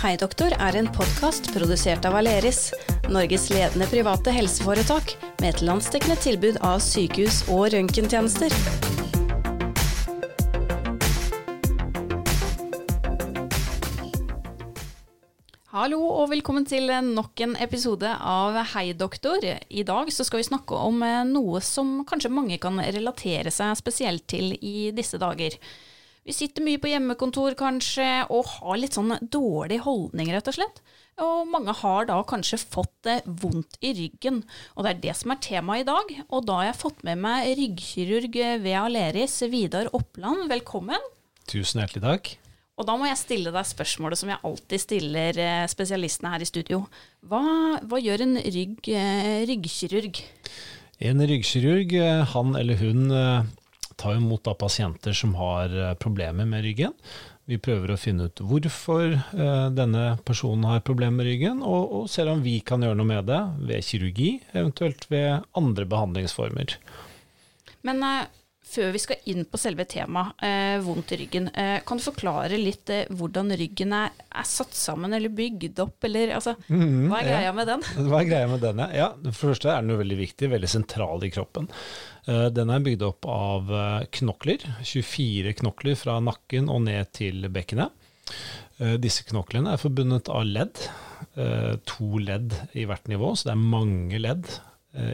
Hei doktor er en podkast produsert av Aleris, Norges ledende private helseforetak, med et landsdekkende tilbud av sykehus- og røntgentjenester. Hallo og velkommen til nok en episode av Hei doktor. I dag skal vi snakke om eh, noe som kanskje mange kan relatere seg spesielt til i disse dager. Vi sitter mye på hjemmekontor kanskje, og har litt sånn dårlig holdning, rett og slett. Og mange har da kanskje fått det vondt i ryggen, og det er det som er temaet i dag. Og da har jeg fått med meg ryggkirurg ved Aleris, Vidar Oppland. Velkommen. Tusen hjertelig takk. Og da må jeg stille deg spørsmålet som jeg alltid stiller eh, spesialistene her i studio. Hva, hva gjør en rygg, eh, ryggkirurg? En ryggkirurg, eh, han eller hun, tar imot da pasienter som har problemer med ryggen. Vi prøver å finne ut hvorfor denne personen har problemer med ryggen, og, og ser om vi kan gjøre noe med det ved kirurgi, eventuelt ved andre behandlingsformer. Men før vi skal inn på selve temaet, eh, vondt i ryggen, eh, kan du forklare litt eh, hvordan ryggen er, er, satt sammen eller bygd opp, eller altså, mm, hva er greia ja. med den? Hva er greia med den, ja? For det første er den jo veldig viktig, veldig sentral i kroppen. Eh, den er bygd opp av eh, knokler, 24 knokler fra nakken og ned til bekkenet. Eh, disse knoklene er forbundet av ledd, to ledd i hvert nivå, så det er mange ledd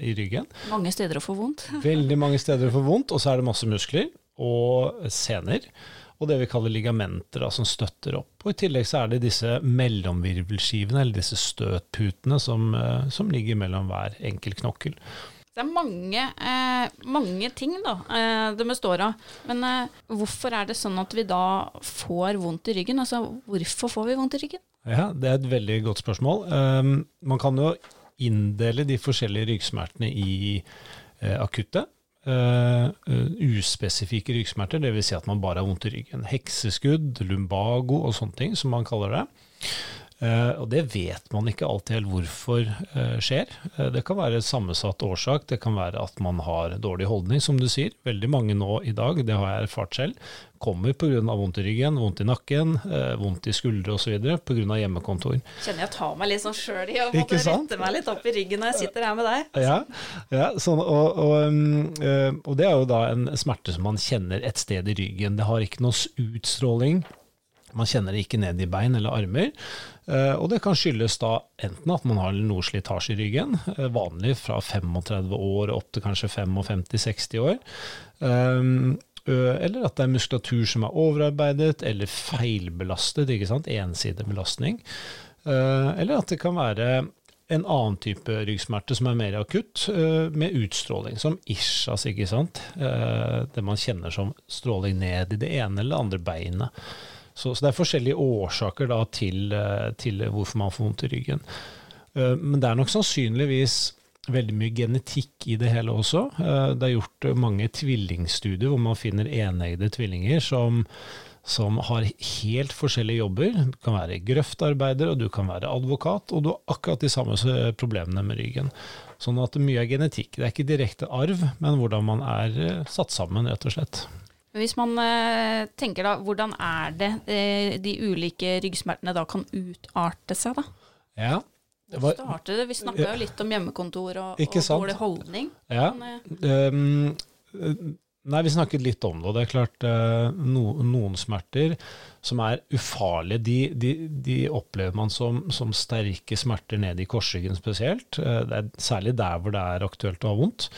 i ryggen. Mange steder å få vondt. Veldig mange steder å få vondt, og så er det masse muskler og sener. Og det vi kaller ligamenter da, som støtter opp. Og I tillegg så er det disse mellomvirvelskivene, eller disse støtputene, som, eh, som ligger mellom hver enkelt knokkel. Det er mange, eh, mange ting da, eh, det består av. Men eh, hvorfor er det sånn at vi da får vondt i ryggen? Altså, hvorfor får vi vondt i ryggen? Ja, Det er et veldig godt spørsmål. Um, man kan jo inndele de forskjellige ryggsmertene i eh, akutte. Uh, uspesifikke ryggsmerter, dvs. Si at man bare har vondt i ryggen. Hekseskudd, lumbago og sånne ting, som man kaller det. Uh, og det vet man ikke alltid helt hvorfor skjer. det kan være sammensatt årsak, det kan være at man har dårlig holdning, som du sier. Veldig mange nå i dag, det har jeg erfart selv, kommer pga. vondt i ryggen, vondt i nakken, eh, vondt i skuldre osv. pga. hjemmekontor. Kjenner jeg tar meg litt sånn sjøl i å måtte rette meg litt opp i ryggen når jeg sitter her med deg. Ja, ja sånn, og, og, eh, og, det er jo da en smerte som man kjenner et sted i ryggen. Det har ikke noe utstråling. Man kjenner det ikke ned i bein eller armer. Eh, og det kan skyldes da enten at man har noe slitasje i ryggen, vanlig fra 35 år opp til kanskje 55-60 år. Eller at det er muskulatur som er overarbeidet eller feilbelastet, ikke sant, ensidig belastning. Eller at det kan være en annen type ryggsmerte som er mer akutt, med utstråling, som ischias, ikke sant. Det man kjenner som stråling ned i det ene eller andre beinet. Så, så det er forskjellige årsaker da, til, til hvorfor man får vondt i ryggen. Men det er nok sannsynligvis veldig mye genetikk i det hele også. Eh, det er gjort mange tvillingstudier hvor man finner eneggede tvillinger som, som har helt forskjellige jobber. Du kan være grøftarbeider, og du kan være advokat, og du har akkurat de samme problemene med ryggen. Sånn at mye er genetikk. Det er ikke direkte arv, men hvordan man er eh, satt sammen, rett og slett. Hvis man eh, tenker da, hvordan er det de ulike ryggsmertene da kan utarte seg, da? Ja, det? Vi snakka jo litt om hjemmekontor og, og dårlig holdning. Ja. Um, nei, vi snakket litt om det. Og det er klart, uh, no, noen smerter som er ufarlige, de, de, de opplever man som, som, sterke smerter ned i korsryggen spesielt. Uh, det er særlig der hvor det er aktuelt å ha vondt.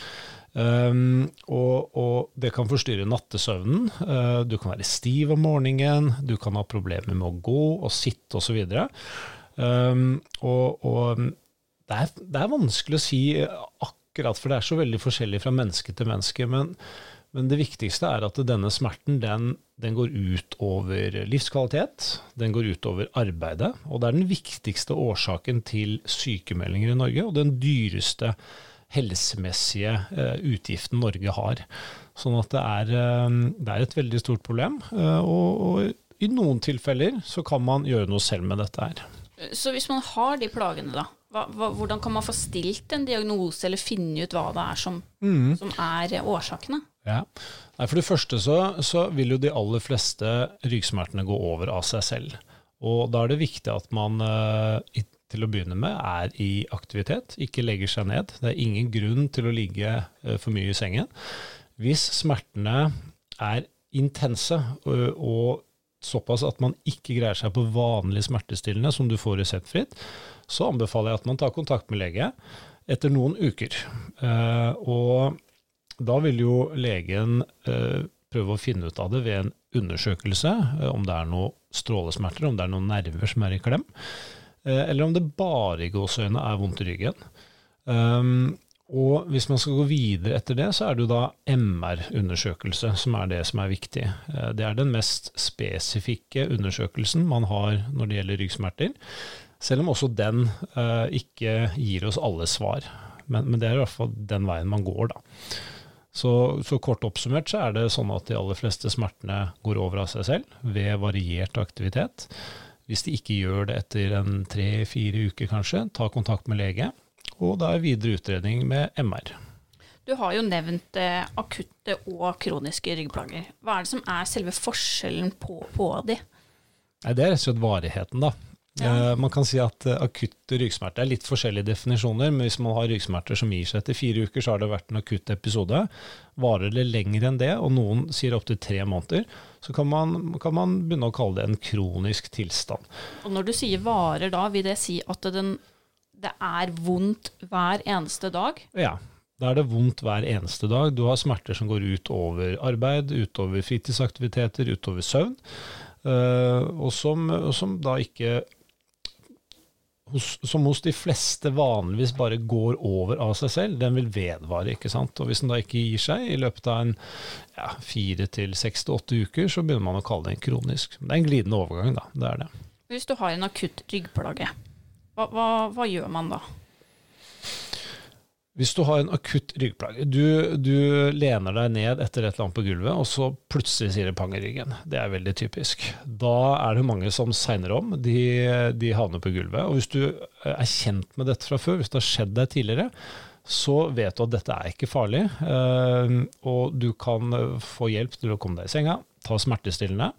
Um, og, og, det kan forstyrre nattesøvnen. Uh, du kan være stiv om morgenen, du kan ha problemer med å gå og sitte osv. Um, og, og det, er, det, er, vanskelig å si akkurat, for det er så veldig forskjellig fra menneske til menneske. Men, men det viktigste er at denne smerten den, den går ut over livskvalitet, den går ut over arbeidet. Og det er den viktigste årsaken til sykemeldinger i Norge, og den dyreste helsemessige uh, utgiften Norge har. Sånn at det er, uh, det er et veldig stort problem. Uh, og, og i noen tilfeller så kan man gjøre noe selv med dette her. Så hvis man har de plagene, da, hva, hva, hvordan kan man få stilt en diagnose, eller finne ut hva det er som, mm. som er årsakene? Ja. Nei, for det første så, så, vil jo de aller fleste ryggsmertene gå over av seg selv. Og da er det viktig at man eh, til å begynne med er i aktivitet, ikke legger seg ned. Det er ingen grunn til å ligge eh, for mye i sengen. Hvis smertene er intense og såpass at man ikke greier seg på vanlig smertestillende som du får reseptfritt, så anbefaler jeg at man tar kontakt med lege etter noen uker. Og da vil jo legen prøve å finne ut av det ved en undersøkelse, eh, om det er noen strålesmerter, om det er noen nerver som er i klem, eh, eller om det bare i gåseøynene er vondt i ryggen. Um, og hvis man skal gå videre etter det, så er det jo da MR-undersøkelse som er det som er viktig. Eh, det er den mest spesifikke undersøkelsen man har når det gjelder ryggsmerter, selv om også den uh, ikke gir oss alle svar. Men, men, det er i hvert fall den veien man går, da. Så, så, kort oppsummert så er det sånn at de aller fleste smertene går over av seg selv ved variert aktivitet. Hvis de ikke gjør det etter en tre-fire uker kanskje, ta kontakt med lege, og da er videre utredning med MR. Du har jo nevnt eh, akutte og kroniske ryggplager. Hva er det som er selve forskjellen på, på de? Nei, det er rett og slett varigheten, da. Ja. Eh, man kan si at akutte akutt ryggsmerte er litt forskjellige definisjoner, men hvis man har ryggsmerter som gir seg etter fire uker, så har det vært en akutt episode. Varer det lenger enn det, og noen sier opptil tre måneder, så kan man, kan man, begynne å kalle det en kronisk tilstand. Og Når du sier varer da, vil det si at den, det er vondt hver eneste dag? Ja. Da er det vondt hver eneste dag. Du har smerter som går ut over arbeid, utover fritidsaktiviteter, utover søvn. Uh, og, som, som da ikke hos, som hos de fleste vanligvis bare går over av seg selv, den vil vedvare. ikke sant? Og Hvis den da ikke gir seg i løpet av en ja, fire til seks til åtte uker, så begynner man å kalle det en kronisk. Det er en glidende overgang, da. Det er det. Hvis du har en akutt ryggplage, hva, hva, hva gjør man da? Hvis du har en akutt ryggplage, du, du, lener deg ned etter et eller annet på gulvet, og så plutselig sier det pang i ryggen. Det er veldig typisk. Da er det mange som segner om. De, de, havner på gulvet. Og hvis du er kjent med dette fra før, hvis det har skjedd deg tidligere, så vet du at dette er ikke farlig. Eh, og du kan få hjelp til å komme deg i senga, ta smertestillende.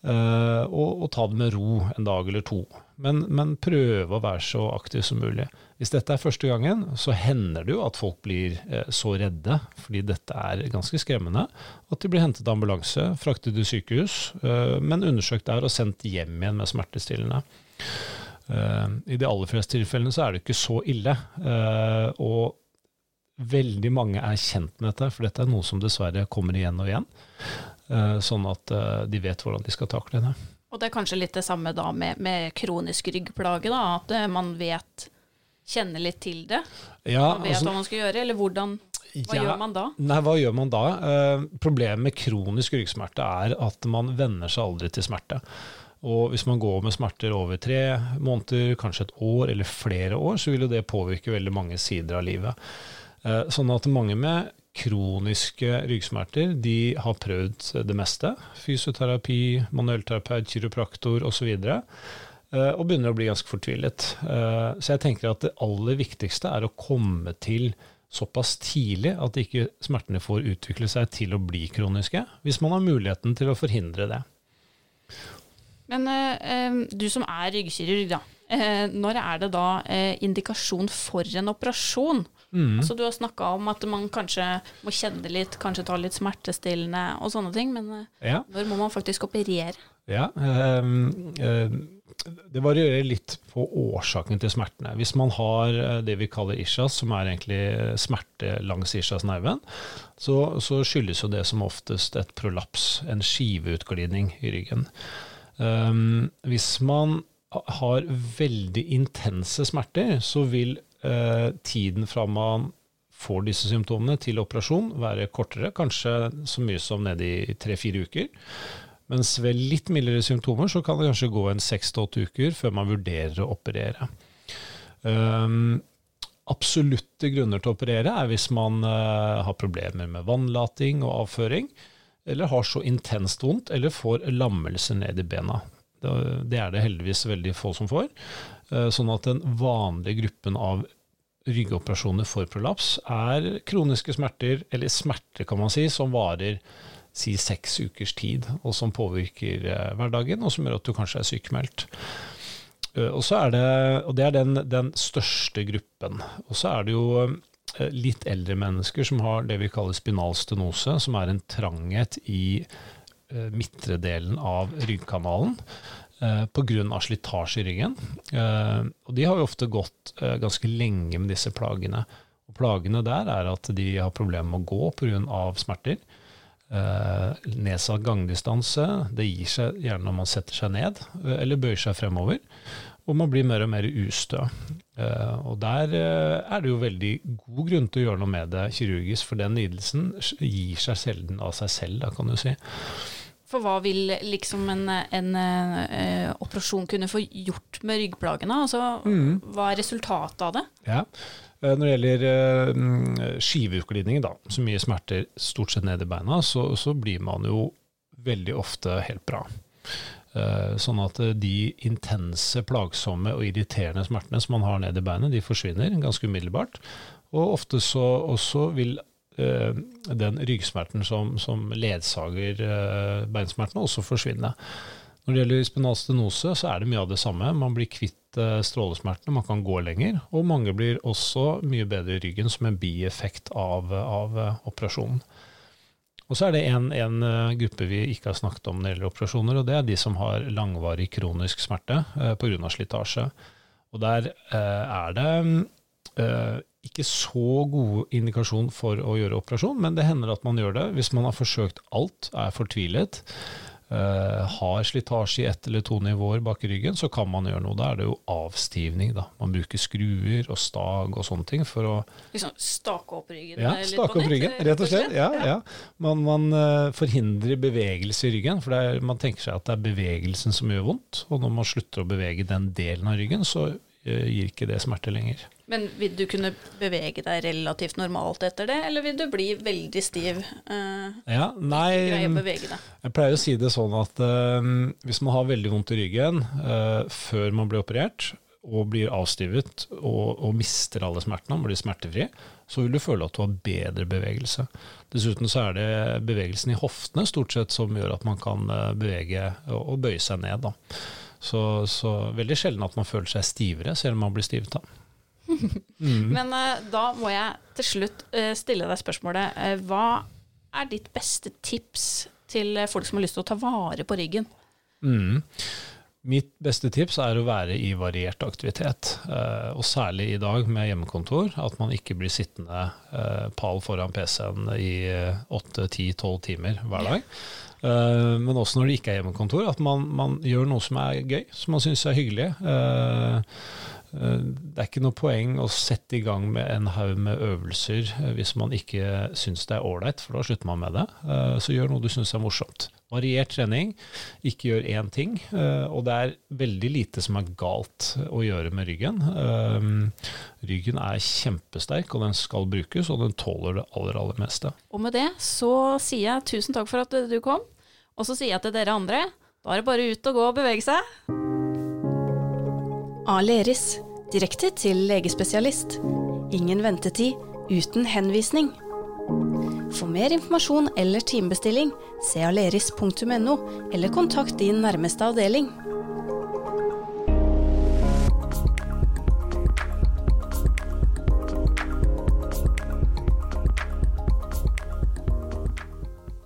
Uh, og, og, ta det med ro en dag eller to. Men, men, prøve å være så aktiv som mulig. Hvis dette er første gangen, så hender det jo at folk blir uh, så redde, fordi dette er ganske skremmende, at de blir hentet av ambulanse, fraktet til sykehus, uh, men undersøkt der og sendt hjem igjen med smertestillende. I de aller fleste tilfellene så er det ikke så ille. og veldig mange er kjent med dette, for dette er noe som dessverre kommer igjen og igjen. Eh, sånn at eh, de vet hvordan de skal takle det. Og det er kanskje litt det samme da med, med kronisk ryggplage, da, at eh, man vet, kjenner litt til det? Ja, man vet altså, hva man skal gjøre, eller hvordan? Hva ja, gjør man da? Nei, hva gjør man da? Eh, problemet med kronisk ryggsmerte er at man venner seg aldri til smerte. Og hvis man går med smerter over tre måneder, kanskje et år eller flere år, så vil jo det påvirke veldig mange sider av livet. Eh, sånn at mange med kroniske ryggsmerter, de har prøvd det meste. Fysioterapi, manuellterapeut, kiropraktor osv. Og, eh, og begynner å bli ganske fortvilet. Eh, så jeg tenker at det aller viktigste er å komme til såpass tidlig at ikke smertene får utvikle seg til å bli kroniske, hvis man har muligheten til å forhindre det. Men eh, du som er ryggkirurg, da. Når er det da indikasjon for en operasjon? Mm. Altså, du har snakka om at man kanskje må kjenne litt, kanskje ta litt smertestillende og sånne ting, men eh, ja. når må man faktisk operere? Ja, um, Det varierer litt på årsaken til smertene. Hvis man har det vi kaller ischias, som er egentlig smerte langs ischiasnerven, så, så skyldes jo det som oftest et prolaps, en skiveutglidning i ryggen. Um, hvis man har veldig intense smerter, så vil eh, tiden fra man får disse symptomene til operasjon være kortere, kanskje så mye som ned i tre-fire uker. Mens ved litt mildere symptomer så kan det kanskje gå en seks til åtte uker før man vurderer å operere. Um, absolutte grunner til å operere er hvis man uh, har problemer med vannlating og avføring, eller har så intenst vondt eller får lammelse ned i bena. Det er det heldigvis veldig få som får. Eh, sånn at den vanlige gruppen av ryggoperasjoner for prolaps er kroniske smerter, eller smerter kan man si, som varer si seks ukers tid, og som påvirker eh, hverdagen, og som gjør at du kanskje er sykemeldt. Eh, og, så er det, og det er den, den største gruppen. Og så er det jo litt eldre mennesker som har det vi kaller spinal stenose, som er en tranghet i midtre delen av ryggkanalen eh, pga. slitasje i ryggen. Eh, og de har jo ofte gått eh, ganske lenge med disse plagene. Og plagene der er at de har problemer med å gå pga. smerter. Eh, nedsatt gangdistanse. Det gir seg gjerne når man setter seg ned eh, eller bøyer seg fremover. Og man blir mer og mer ustø. Eh, og der eh, er det jo veldig god grunn til å gjøre noe med det kirurgisk, for den lidelsen gir seg sjelden av seg selv, da kan du si. For hva vil liksom en, en eh, operasjon kunne få gjort med ryggplagene? Altså, Mm. Hva er resultatet av det? Ja. Eh, Når det gjelder eh, mm, skiveutglidning, da, som gir smerter stort sett ned i beina, så, så blir man jo veldig ofte helt bra. Eh, Sånn at de intense, plagsomme og irriterende smertene som man har ned i beinet, de forsvinner ganske umiddelbart. Og ofte så også vil den ryggsmerten som, som ledsager eh, beinsmertene, også forsvinne. Når det gjelder spinal stenose, så er det mye av det samme. Man blir kvitt eh, strålesmertene, man kan gå lenger. Og mange blir også mye bedre i ryggen som en bieffekt av, av eh, operasjonen. Og så er det en, en eh, gruppe vi ikke har snakket om når det gjelder operasjoner, og det er de som har langvarig kronisk smerte eh, pga. slitasje. Og der eh, er det eh, ikke så god indikasjon for å gjøre operasjon, men det hender at man gjør det hvis man har forsøkt alt, er fortvilet, Uh, har slitasje i ett eller to nivåer bak ryggen, så kan man gjøre noe. Da er det jo avstivning. Da. Man bruker skruer og stag og sånne ting for å Liksom Stake opp ryggen? ja, eh, stake opp ryggen, rett og slett. Ja, ja. Man, man uh, forhindrer bevegelse i ryggen, for er, man tenker seg at det er bevegelsen som gjør vondt. Og når man slutter å bevege den delen av ryggen, så uh, gir ikke det smerte lenger. Men vil du kunne bevege deg relativt normalt etter det, eller vil du bli veldig stiv? Uh, Ja, nei, deg? jeg pleier å si det sånn at uh, hvis man har veldig vondt i ryggen uh, før man blir operert, og blir avstivet og, og mister alle smertene, og blir smertefri, så vil du føle at du har bedre bevegelse. Dessuten så er det bevegelsen i hoftene stort sett som gjør at man kan bevege og, og bøye seg ned. Da. Så, så veldig sjelden at man føler seg stivere, selv om man blir stivet av. Mm. Men uh, da må jeg til slutt uh, stille deg spørsmålet. Uh, hva er ditt beste tips til folk som har lyst til å ta vare på ryggen? Mm. Mitt beste tips er å være i variert aktivitet, og særlig i dag med hjemmekontor, at man ikke blir sittende pal foran PC-en i åtte, ti, tolv timer hver dag. Men også når det ikke er hjemmekontor, at man, man gjør noe som er gøy, som man syns er hyggelig. Eh, det er ikke noe poeng å sette i gang med en haug med øvelser eh, hvis man ikke syns det er ålreit, for da slutter man med det. Eh, Så gjør noe du syns er morsomt. Variert trening, ikke gjør én ting. Og det er veldig lite som er galt å gjøre med ryggen. Ryggen er kjempesterk, og den skal brukes, og den tåler det aller, aller meste. Og med det så sier jeg tusen takk for at du kom. Og så sier jeg til dere andre, da er det bare ut og gå og bevege seg. Aleris, direkte til legespesialist. Ingen ventetid, uten henvisning. For mer informasjon eller timebestilling, se aleris.no, eller kontakt din nærmeste avdeling.